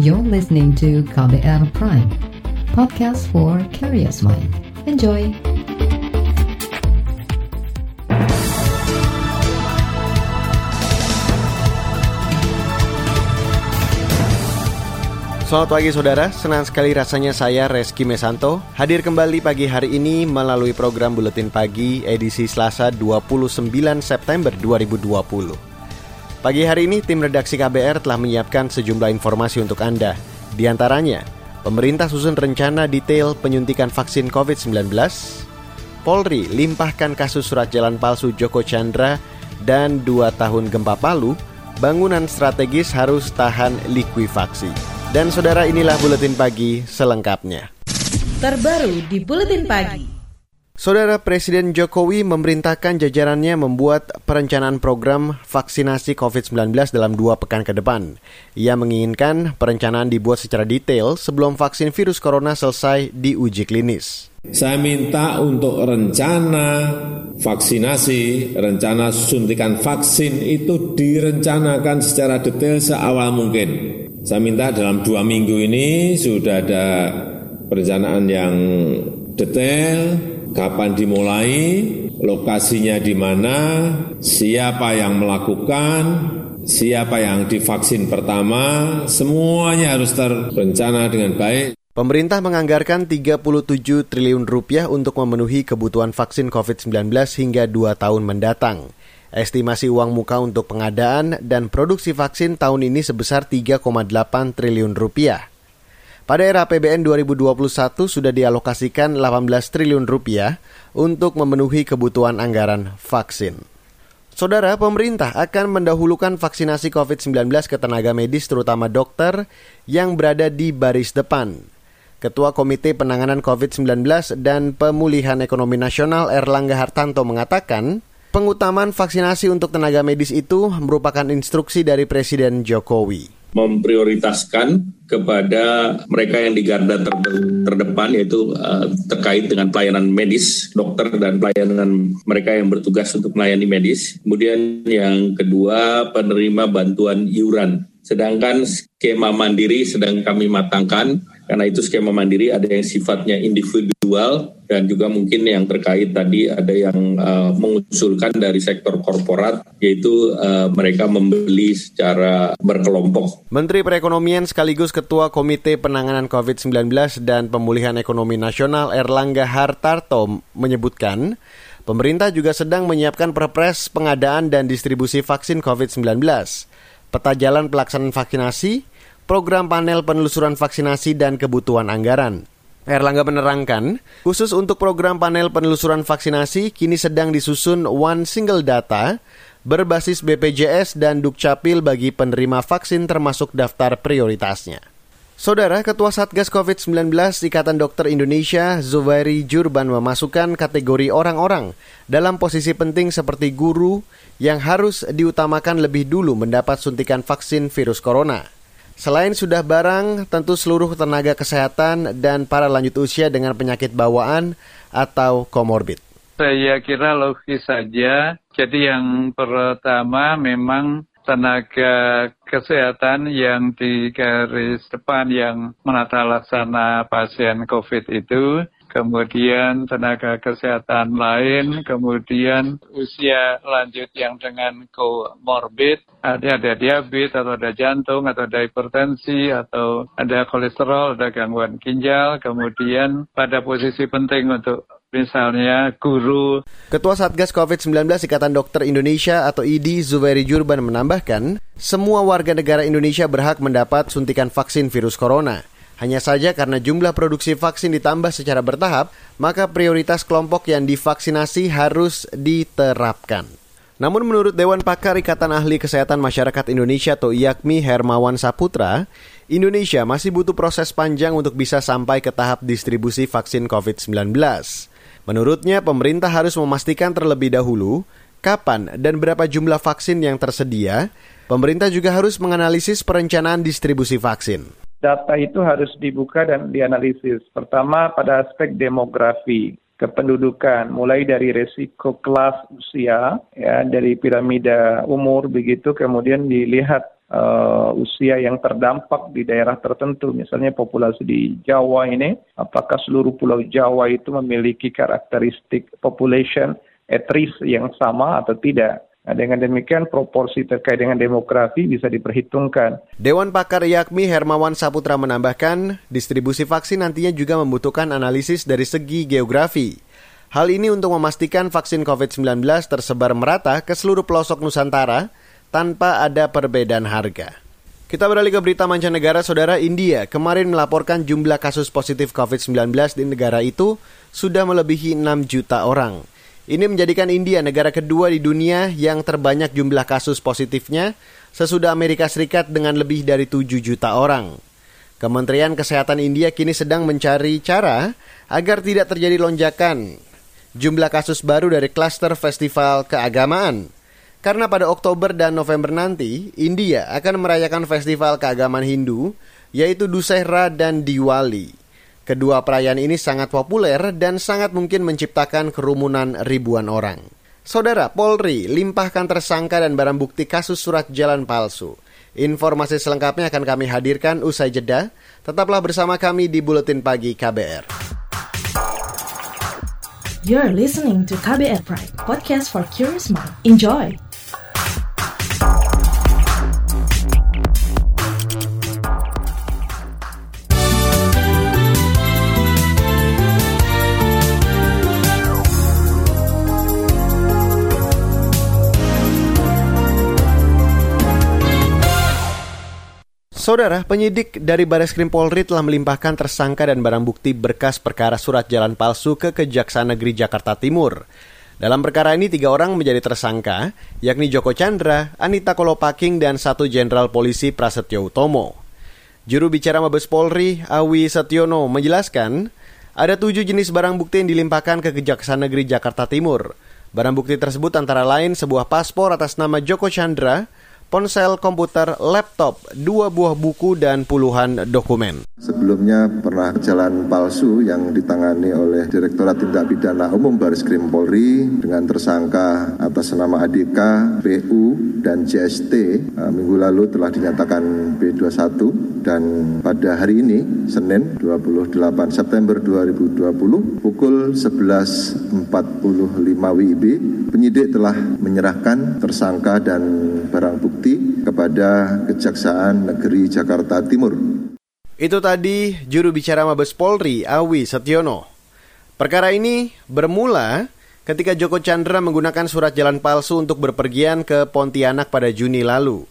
You're listening to KBR Prime, podcast for curious mind. Enjoy! Selamat pagi saudara, senang sekali rasanya saya Reski Mesanto hadir kembali pagi hari ini melalui program Buletin Pagi edisi Selasa 29 September 2020. Pagi hari ini tim redaksi KBR telah menyiapkan sejumlah informasi untuk Anda. Di antaranya, pemerintah susun rencana detail penyuntikan vaksin COVID-19, Polri limpahkan kasus surat jalan palsu Joko Chandra dan dua tahun gempa Palu, bangunan strategis harus tahan likuifaksi. Dan saudara inilah Buletin Pagi selengkapnya. Terbaru di Buletin Pagi. Saudara Presiden Jokowi memerintahkan jajarannya membuat perencanaan program vaksinasi COVID-19 dalam dua pekan ke depan. Ia menginginkan perencanaan dibuat secara detail sebelum vaksin virus corona selesai diuji klinis. Saya minta untuk rencana vaksinasi, rencana suntikan vaksin itu direncanakan secara detail seawal mungkin. Saya minta dalam dua minggu ini sudah ada perencanaan yang detail, kapan dimulai, lokasinya di mana, siapa yang melakukan, siapa yang divaksin pertama, semuanya harus terencana dengan baik. Pemerintah menganggarkan 37 triliun rupiah untuk memenuhi kebutuhan vaksin COVID-19 hingga dua tahun mendatang. Estimasi uang muka untuk pengadaan dan produksi vaksin tahun ini sebesar 3,8 triliun rupiah. Pada era APBN 2021 sudah dialokasikan 18 triliun rupiah untuk memenuhi kebutuhan anggaran vaksin. Saudara, pemerintah akan mendahulukan vaksinasi COVID-19 ke tenaga medis terutama dokter yang berada di baris depan. Ketua Komite Penanganan COVID-19 dan Pemulihan Ekonomi Nasional Erlangga Hartanto mengatakan, Pengutamaan vaksinasi untuk tenaga medis itu merupakan instruksi dari Presiden Jokowi memprioritaskan kepada mereka yang di garda terdepan yaitu uh, terkait dengan pelayanan medis, dokter dan pelayanan mereka yang bertugas untuk melayani medis. Kemudian yang kedua penerima bantuan iuran. Sedangkan skema mandiri sedang kami matangkan karena itu skema mandiri ada yang sifatnya individual dan juga mungkin yang terkait tadi ada yang uh, mengusulkan dari sektor korporat yaitu uh, mereka membeli secara berkelompok. Menteri Perekonomian sekaligus Ketua Komite Penanganan COVID-19 dan Pemulihan Ekonomi Nasional Erlangga Hartarto menyebutkan pemerintah juga sedang menyiapkan perpres pengadaan dan distribusi vaksin COVID-19, peta jalan pelaksanaan vaksinasi, program panel penelusuran vaksinasi dan kebutuhan anggaran. Erlangga menerangkan, khusus untuk program panel penelusuran vaksinasi kini sedang disusun One Single Data berbasis BPJS dan Dukcapil bagi penerima vaksin termasuk daftar prioritasnya. Saudara Ketua Satgas COVID-19 Ikatan Dokter Indonesia Zubairi Jurban memasukkan kategori orang-orang dalam posisi penting seperti guru yang harus diutamakan lebih dulu mendapat suntikan vaksin virus corona. Selain sudah barang, tentu seluruh tenaga kesehatan dan para lanjut usia dengan penyakit bawaan atau komorbid. Saya kira logis saja. Jadi yang pertama memang tenaga kesehatan yang di garis depan yang menata laksana pasien COVID itu kemudian tenaga kesehatan lain, kemudian usia lanjut yang dengan comorbid, ada ada diabetes atau ada jantung atau ada hipertensi atau ada kolesterol, ada gangguan ginjal, kemudian pada posisi penting untuk misalnya guru. Ketua Satgas COVID-19 Ikatan Dokter Indonesia atau IDI Zubairi Jurban menambahkan, semua warga negara Indonesia berhak mendapat suntikan vaksin virus corona. Hanya saja karena jumlah produksi vaksin ditambah secara bertahap, maka prioritas kelompok yang divaksinasi harus diterapkan. Namun menurut Dewan Pakar Ikatan Ahli Kesehatan Masyarakat Indonesia atau IAKMI Hermawan Saputra, Indonesia masih butuh proses panjang untuk bisa sampai ke tahap distribusi vaksin COVID-19. Menurutnya, pemerintah harus memastikan terlebih dahulu kapan dan berapa jumlah vaksin yang tersedia. Pemerintah juga harus menganalisis perencanaan distribusi vaksin data itu harus dibuka dan dianalisis. Pertama pada aspek demografi kependudukan, mulai dari resiko kelas usia, ya dari piramida umur begitu, kemudian dilihat uh, usia yang terdampak di daerah tertentu, misalnya populasi di Jawa ini, apakah seluruh pulau Jawa itu memiliki karakteristik population at risk yang sama atau tidak? Nah, dengan demikian proporsi terkait dengan demografi bisa diperhitungkan. Dewan Pakar Yakmi Hermawan Saputra menambahkan, distribusi vaksin nantinya juga membutuhkan analisis dari segi geografi. Hal ini untuk memastikan vaksin COVID-19 tersebar merata ke seluruh pelosok Nusantara tanpa ada perbedaan harga. Kita beralih ke berita mancanegara, saudara India kemarin melaporkan jumlah kasus positif COVID-19 di negara itu sudah melebihi 6 juta orang. Ini menjadikan India negara kedua di dunia yang terbanyak jumlah kasus positifnya sesudah Amerika Serikat dengan lebih dari 7 juta orang. Kementerian Kesehatan India kini sedang mencari cara agar tidak terjadi lonjakan jumlah kasus baru dari klaster festival keagamaan. Karena pada Oktober dan November nanti, India akan merayakan festival keagamaan Hindu, yaitu Dussehra dan Diwali. Kedua perayaan ini sangat populer dan sangat mungkin menciptakan kerumunan ribuan orang. Saudara Polri limpahkan tersangka dan barang bukti kasus surat jalan palsu. Informasi selengkapnya akan kami hadirkan usai jeda. Tetaplah bersama kami di Buletin Pagi KBR. You're listening to KBR Pride, podcast for curious mind. Enjoy! Saudara, penyidik dari Baris Krim Polri telah melimpahkan tersangka dan barang bukti berkas perkara surat jalan palsu ke Kejaksaan Negeri Jakarta Timur. Dalam perkara ini tiga orang menjadi tersangka, yakni Joko Chandra, Anita Kolopaking, dan satu jenderal polisi Prasetyo Utomo. Juru bicara Mabes Polri, Awi Setiono, menjelaskan ada tujuh jenis barang bukti yang dilimpahkan ke Kejaksaan Negeri Jakarta Timur. Barang bukti tersebut antara lain sebuah paspor atas nama Joko Chandra, ponsel komputer, laptop, dua buah buku, dan puluhan dokumen. Sebelumnya pernah jalan palsu yang ditangani oleh Direktorat Tindak Pidana Umum Baris Krim Polri dengan tersangka atas nama ADK, PU, dan JST eh, minggu lalu telah dinyatakan B21 dan pada hari ini Senin 28 September 2020 pukul 11.45 WIB penyidik telah menyerahkan tersangka dan barang bukti kepada Kejaksaan Negeri Jakarta Timur. Itu tadi juru bicara Mabes Polri, Awi Setiono. Perkara ini bermula ketika Joko Chandra menggunakan surat jalan palsu untuk berpergian ke Pontianak pada Juni lalu.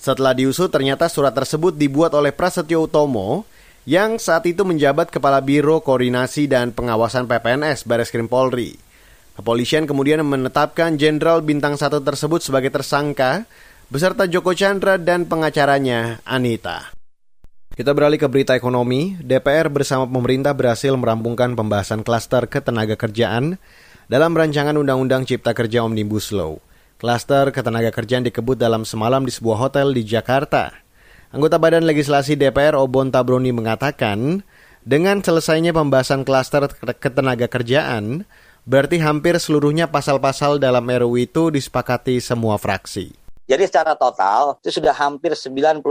Setelah diusut, ternyata surat tersebut dibuat oleh Prasetyo Utomo yang saat itu menjabat Kepala Biro Koordinasi dan Pengawasan PPNS Bareskrim Polri. Kepolisian kemudian menetapkan Jenderal Bintang 1 tersebut sebagai tersangka beserta Joko Chandra dan pengacaranya Anita. Kita beralih ke berita ekonomi. DPR bersama pemerintah berhasil merampungkan pembahasan klaster ketenaga kerjaan dalam rancangan Undang-Undang Cipta Kerja Omnibus Law. Klaster ketenaga kerjaan dikebut dalam semalam di sebuah hotel di Jakarta. Anggota Badan Legislasi DPR Obon Tabroni mengatakan, dengan selesainya pembahasan klaster ketenaga kerjaan, berarti hampir seluruhnya pasal-pasal dalam RUU itu disepakati semua fraksi. Jadi secara total itu sudah hampir 99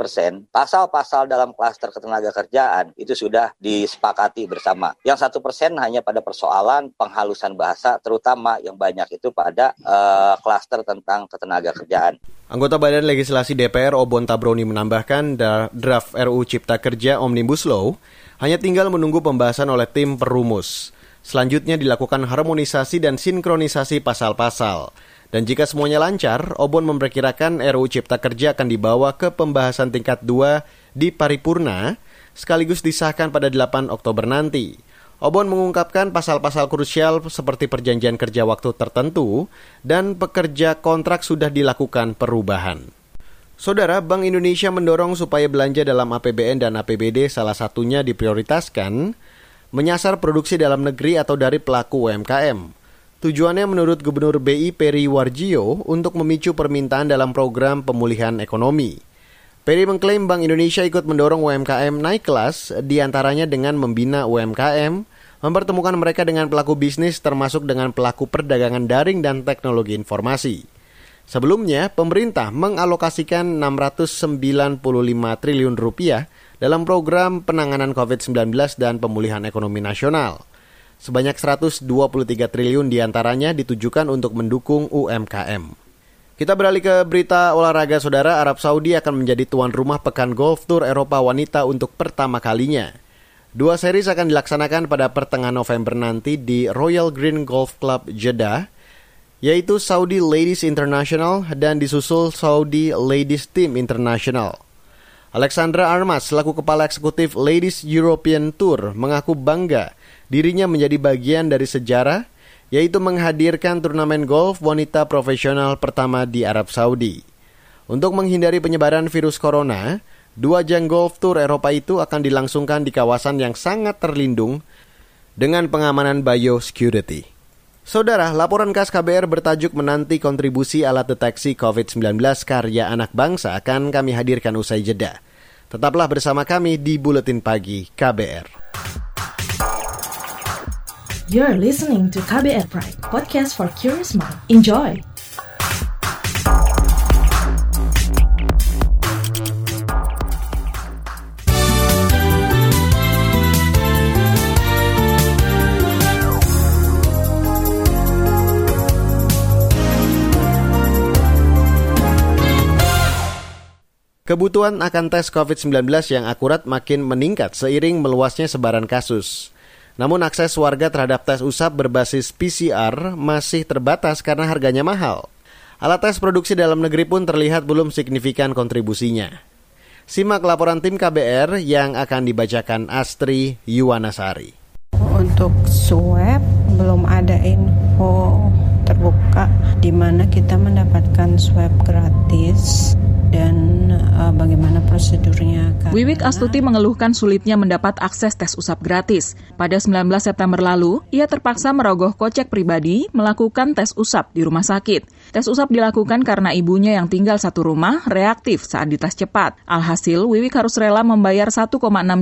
persen pasal-pasal dalam klaster ketenaga kerjaan itu sudah disepakati bersama. Yang satu persen hanya pada persoalan penghalusan bahasa, terutama yang banyak itu pada uh, klaster tentang ketenaga kerjaan. Anggota Badan Legislasi DPR Obon Tabroni menambahkan draft RUU Cipta Kerja Omnibus Law hanya tinggal menunggu pembahasan oleh tim perumus. Selanjutnya dilakukan harmonisasi dan sinkronisasi pasal-pasal. Dan jika semuanya lancar, Obon memperkirakan RUU Cipta Kerja akan dibawa ke pembahasan tingkat 2 di paripurna, sekaligus disahkan pada 8 Oktober nanti. Obon mengungkapkan pasal-pasal krusial seperti perjanjian kerja waktu tertentu dan pekerja kontrak sudah dilakukan perubahan. Saudara, Bank Indonesia mendorong supaya belanja dalam APBN dan APBD salah satunya diprioritaskan menyasar produksi dalam negeri atau dari pelaku UMKM. Tujuannya menurut Gubernur BI Peri Warjio untuk memicu permintaan dalam program pemulihan ekonomi. Peri mengklaim Bank Indonesia ikut mendorong UMKM naik kelas di antaranya dengan membina UMKM, mempertemukan mereka dengan pelaku bisnis termasuk dengan pelaku perdagangan daring dan teknologi informasi. Sebelumnya, pemerintah mengalokasikan 695 triliun rupiah dalam program penanganan COVID-19 dan pemulihan ekonomi nasional. Sebanyak 123 triliun di antaranya ditujukan untuk mendukung UMKM. Kita beralih ke berita olahraga saudara, Arab Saudi akan menjadi tuan rumah Pekan Golf Tour Eropa Wanita untuk pertama kalinya. Dua seri akan dilaksanakan pada pertengahan November nanti di Royal Green Golf Club Jeddah, yaitu Saudi Ladies International dan disusul Saudi Ladies Team International. Alexandra Armas selaku kepala eksekutif Ladies European Tour mengaku bangga dirinya menjadi bagian dari sejarah yaitu menghadirkan turnamen golf wanita profesional pertama di Arab Saudi. Untuk menghindari penyebaran virus corona, dua ajang golf tour Eropa itu akan dilangsungkan di kawasan yang sangat terlindung dengan pengamanan biosecurity. Saudara, laporan khas KBR bertajuk menanti kontribusi alat deteksi COVID-19 karya anak bangsa akan kami hadirkan usai jeda. Tetaplah bersama kami di Buletin Pagi KBR. You're listening to KBR Pride, podcast for curious mind. Enjoy! Kebutuhan akan tes COVID-19 yang akurat makin meningkat seiring meluasnya sebaran kasus. Namun akses warga terhadap tes usap berbasis PCR masih terbatas karena harganya mahal. Alat tes produksi dalam negeri pun terlihat belum signifikan kontribusinya. Simak laporan tim KBR yang akan dibacakan Astri Yuwanasari. Untuk swab belum ada info terbuka di mana kita mendapatkan swab gratis dan uh, bagaimana prosedurnya. Karena... Wiwik Astuti mengeluhkan sulitnya mendapat akses tes usap gratis. Pada 19 September lalu, ia terpaksa merogoh kocek pribadi melakukan tes usap di rumah sakit. Tes usap dilakukan karena ibunya yang tinggal satu rumah reaktif saat dites cepat. Alhasil, Wiwik harus rela membayar 1,6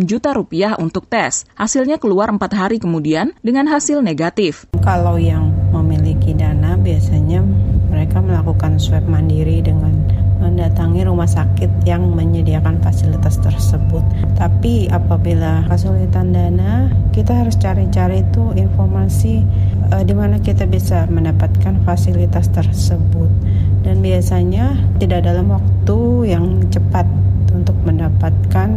juta rupiah untuk tes. Hasilnya keluar empat hari kemudian dengan hasil negatif. Kalau yang memiliki dana biasanya mereka melakukan swab mandiri dengan mendatangi rumah sakit yang menyediakan fasilitas tersebut. Tapi apabila kesulitan dana, kita harus cari-cari itu informasi uh, di mana kita bisa mendapatkan fasilitas tersebut. Dan biasanya tidak dalam waktu yang cepat untuk mendapatkan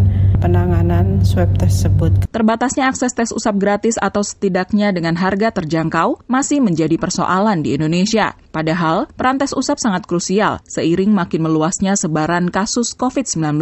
penanganan swab tersebut. Terbatasnya akses tes usap gratis atau setidaknya dengan harga terjangkau masih menjadi persoalan di Indonesia. Padahal, peran tes usap sangat krusial seiring makin meluasnya sebaran kasus COVID-19.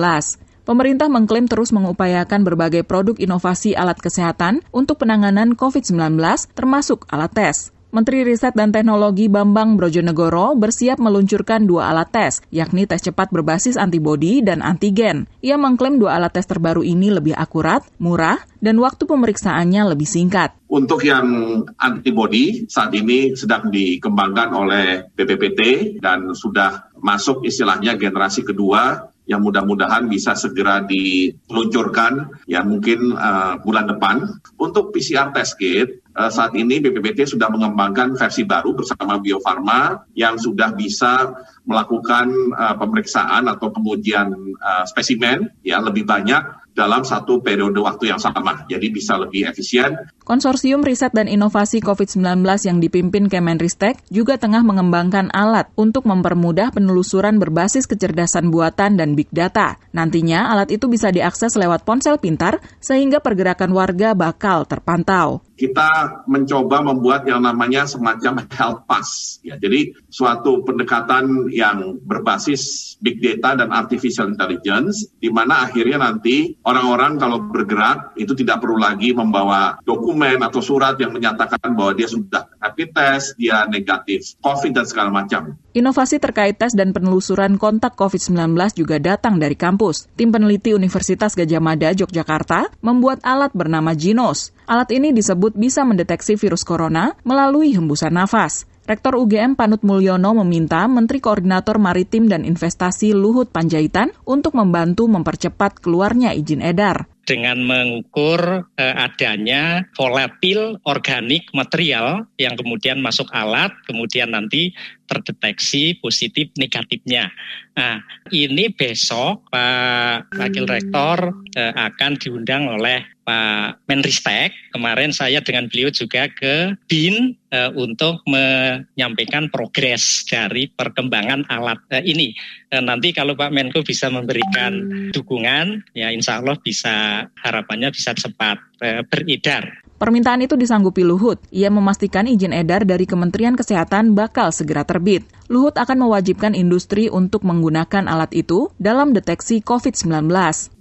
Pemerintah mengklaim terus mengupayakan berbagai produk inovasi alat kesehatan untuk penanganan COVID-19 termasuk alat tes. Menteri Riset dan Teknologi Bambang Brojonegoro bersiap meluncurkan dua alat tes, yakni tes cepat berbasis antibodi dan antigen. Ia mengklaim dua alat tes terbaru ini lebih akurat, murah, dan waktu pemeriksaannya lebih singkat. Untuk yang antibodi saat ini sedang dikembangkan oleh BPPT dan sudah masuk istilahnya generasi kedua yang mudah-mudahan bisa segera diluncurkan ya mungkin uh, bulan depan. Untuk PCR test kit saat ini BPPT sudah mengembangkan versi baru bersama Bio Farma yang sudah bisa melakukan uh, pemeriksaan atau pengujian uh, spesimen ya lebih banyak dalam satu periode waktu yang sama, jadi bisa lebih efisien. Konsorsium Riset dan Inovasi COVID-19 yang dipimpin Kemenristek juga tengah mengembangkan alat untuk mempermudah penelusuran berbasis kecerdasan buatan dan big data. Nantinya alat itu bisa diakses lewat ponsel pintar sehingga pergerakan warga bakal terpantau kita mencoba membuat yang namanya semacam health pass. Ya, jadi suatu pendekatan yang berbasis big data dan artificial intelligence, di mana akhirnya nanti orang-orang kalau bergerak itu tidak perlu lagi membawa dokumen atau surat yang menyatakan bahwa dia sudah rapid test, dia negatif COVID dan segala macam. Inovasi terkait tes dan penelusuran kontak COVID-19 juga datang dari kampus. Tim peneliti Universitas Gajah Mada, Yogyakarta, membuat alat bernama Ginos. Alat ini disebut bisa mendeteksi virus corona melalui hembusan nafas. Rektor UGM Panut Mulyono meminta Menteri Koordinator Maritim dan Investasi Luhut Panjaitan untuk membantu mempercepat keluarnya izin edar dengan mengukur uh, adanya volatil organik material yang kemudian masuk alat, kemudian nanti terdeteksi positif negatifnya. Nah, ini besok Pak Wakil Rektor eh, akan diundang oleh Pak Menristek. Kemarin saya dengan beliau juga ke BIN eh, untuk menyampaikan progres dari perkembangan alat eh, ini. Eh, nanti kalau Pak Menko bisa memberikan dukungan, ya insya Allah bisa harapannya bisa cepat eh, beredar. Permintaan itu disanggupi Luhut. Ia memastikan izin edar dari Kementerian Kesehatan bakal segera terbit. Luhut akan mewajibkan industri untuk menggunakan alat itu dalam deteksi COVID-19.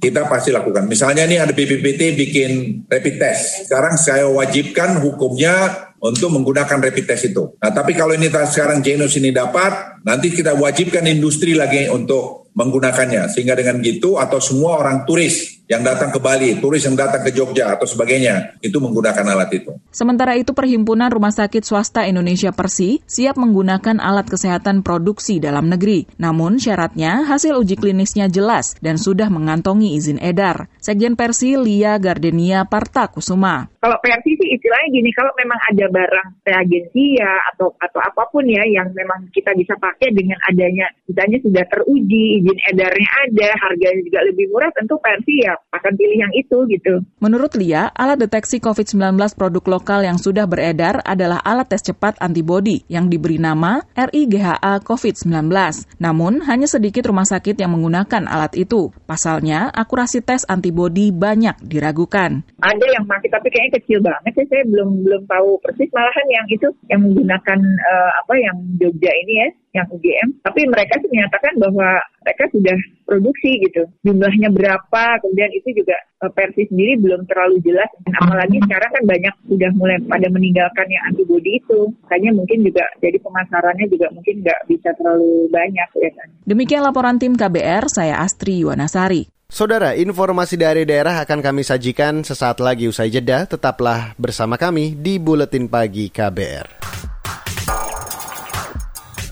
Kita pasti lakukan. Misalnya nih ada BPPT bikin rapid test. Sekarang saya wajibkan hukumnya untuk menggunakan rapid test itu. Nah, tapi kalau ini sekarang Genus ini dapat, nanti kita wajibkan industri lagi untuk menggunakannya. Sehingga dengan gitu atau semua orang turis yang datang ke Bali, turis yang datang ke Jogja atau sebagainya, itu menggunakan alat itu. Sementara itu Perhimpunan Rumah Sakit Swasta Indonesia Persi siap menggunakan alat kesehatan produksi dalam negeri. Namun syaratnya hasil uji klinisnya jelas dan sudah mengantongi izin edar. Sekjen Persi Lia Gardenia Parta Kusuma. Kalau Persi sih istilahnya gini, kalau memang ada barang reagensia atau atau apa pun ya yang memang kita bisa pakai dengan adanya misalnya sudah teruji, izin edarnya ada, harganya juga lebih murah, tentu Persi ya akan pilih yang itu gitu. Menurut Lia, alat deteksi COVID-19 produk lokal yang sudah beredar adalah alat tes cepat antibodi yang diberi nama RIGHA COVID-19. Namun, hanya sedikit rumah sakit yang menggunakan alat itu. Pasalnya, akurasi tes antibodi banyak diragukan. Ada yang masih tapi kayaknya kecil banget sih, saya belum belum tahu persis malahan yang itu yang menggunakan uh, apa yang Jogja ini ya yang UGM, tapi mereka sih menyatakan bahwa mereka sudah produksi gitu. Jumlahnya berapa, kemudian itu juga uh, Persi sendiri belum terlalu jelas. Dan apalagi sekarang kan banyak sudah mulai pada meninggalkan yang antibody itu. Makanya mungkin juga jadi pemasarannya juga mungkin nggak bisa terlalu banyak kelihatannya. Demikian laporan tim KBR, saya Astri Yuwanasari. Saudara, informasi dari daerah akan kami sajikan sesaat lagi usai jeda. Tetaplah bersama kami di Buletin Pagi KBR.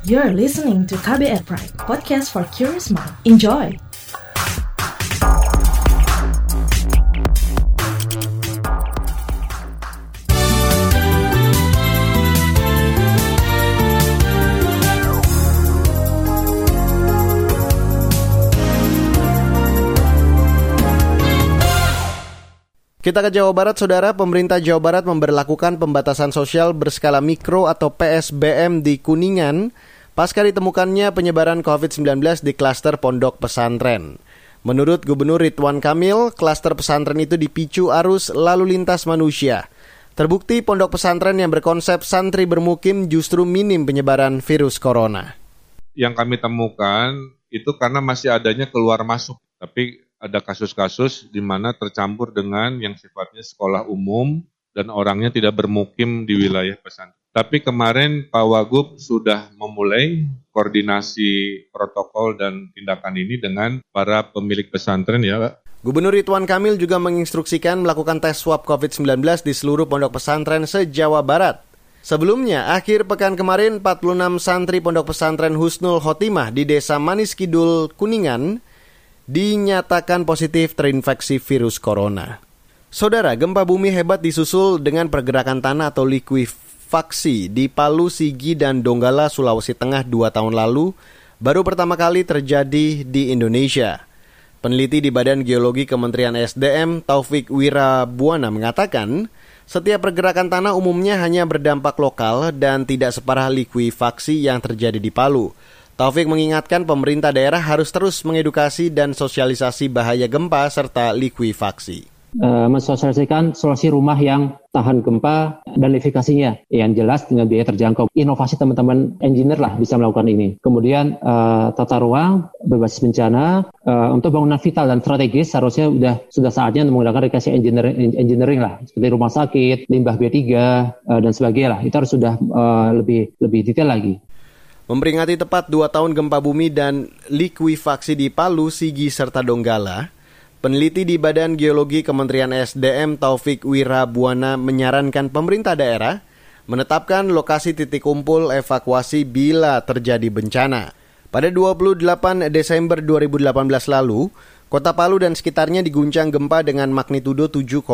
You're listening to KBR Pride, podcast for curious mind. Enjoy! Kita ke Jawa Barat, Saudara. Pemerintah Jawa Barat memberlakukan pembatasan sosial berskala mikro atau PSBM di Kuningan pasca ditemukannya penyebaran COVID-19 di klaster pondok pesantren. Menurut Gubernur Ridwan Kamil, klaster pesantren itu dipicu arus lalu lintas manusia. Terbukti pondok pesantren yang berkonsep santri bermukim justru minim penyebaran virus corona. Yang kami temukan itu karena masih adanya keluar masuk, tapi ada kasus-kasus di mana tercampur dengan yang sifatnya sekolah umum dan orangnya tidak bermukim di wilayah pesantren. Tapi kemarin Pak Wagub sudah memulai koordinasi protokol dan tindakan ini dengan para pemilik pesantren ya Pak. Gubernur Ridwan Kamil juga menginstruksikan melakukan tes swab COVID-19 di seluruh pondok pesantren se-Jawa Barat. Sebelumnya, akhir pekan kemarin 46 santri pondok pesantren Husnul Khotimah di Desa Manis Kidul, Kuningan dinyatakan positif terinfeksi virus corona. Saudara, gempa bumi hebat disusul dengan pergerakan tanah atau likuifaksi di Palu, Sigi, dan Donggala, Sulawesi Tengah dua tahun lalu, baru pertama kali terjadi di Indonesia. Peneliti di Badan Geologi Kementerian SDM, Taufik Wirabuana mengatakan, setiap pergerakan tanah umumnya hanya berdampak lokal dan tidak separah likuifaksi yang terjadi di Palu. Taufik mengingatkan pemerintah daerah harus terus mengedukasi dan sosialisasi bahaya gempa serta likuifaksi. Uh, mensosialisasikan solusi rumah yang tahan gempa dan likuifaksinya yang jelas dengan biaya terjangkau. Inovasi teman-teman engineer lah bisa melakukan ini. Kemudian uh, tata ruang berbasis bencana uh, untuk bangunan vital dan strategis seharusnya sudah sudah saatnya menggunakan rekayasa engineering, engineering lah seperti rumah sakit, limbah B3 uh, dan sebagainya lah. Itu harus sudah uh, lebih lebih detail lagi. Memperingati tepat dua tahun gempa bumi dan likuifaksi di Palu, Sigi, serta Donggala, peneliti di Badan Geologi Kementerian SDM Taufik Wirabuana menyarankan pemerintah daerah menetapkan lokasi titik kumpul evakuasi bila terjadi bencana. Pada 28 Desember 2018 lalu, kota Palu dan sekitarnya diguncang gempa dengan magnitudo 7,5.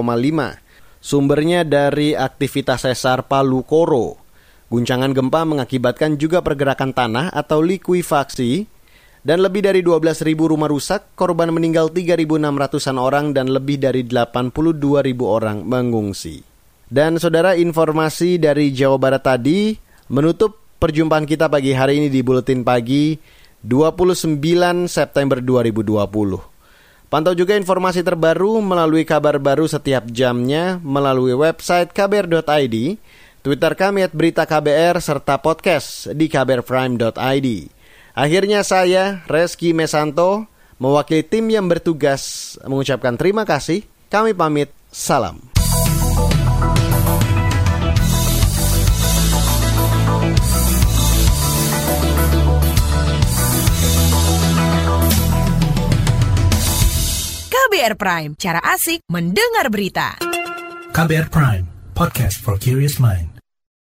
Sumbernya dari aktivitas sesar Palu Koro. Guncangan gempa mengakibatkan juga pergerakan tanah atau likuifaksi dan lebih dari 12.000 rumah rusak, korban meninggal 3.600-an orang dan lebih dari 82.000 orang mengungsi. Dan saudara informasi dari Jawa Barat tadi menutup perjumpaan kita pagi hari ini di Buletin Pagi 29 September 2020. Pantau juga informasi terbaru melalui kabar baru setiap jamnya melalui website kbr.id, Twitter kami at berita KBR, serta podcast di kbrprime.id. Akhirnya saya, Reski Mesanto, mewakili tim yang bertugas mengucapkan terima kasih. Kami pamit, salam. KBR Prime, cara asik mendengar berita. KBR Prime, podcast for curious mind.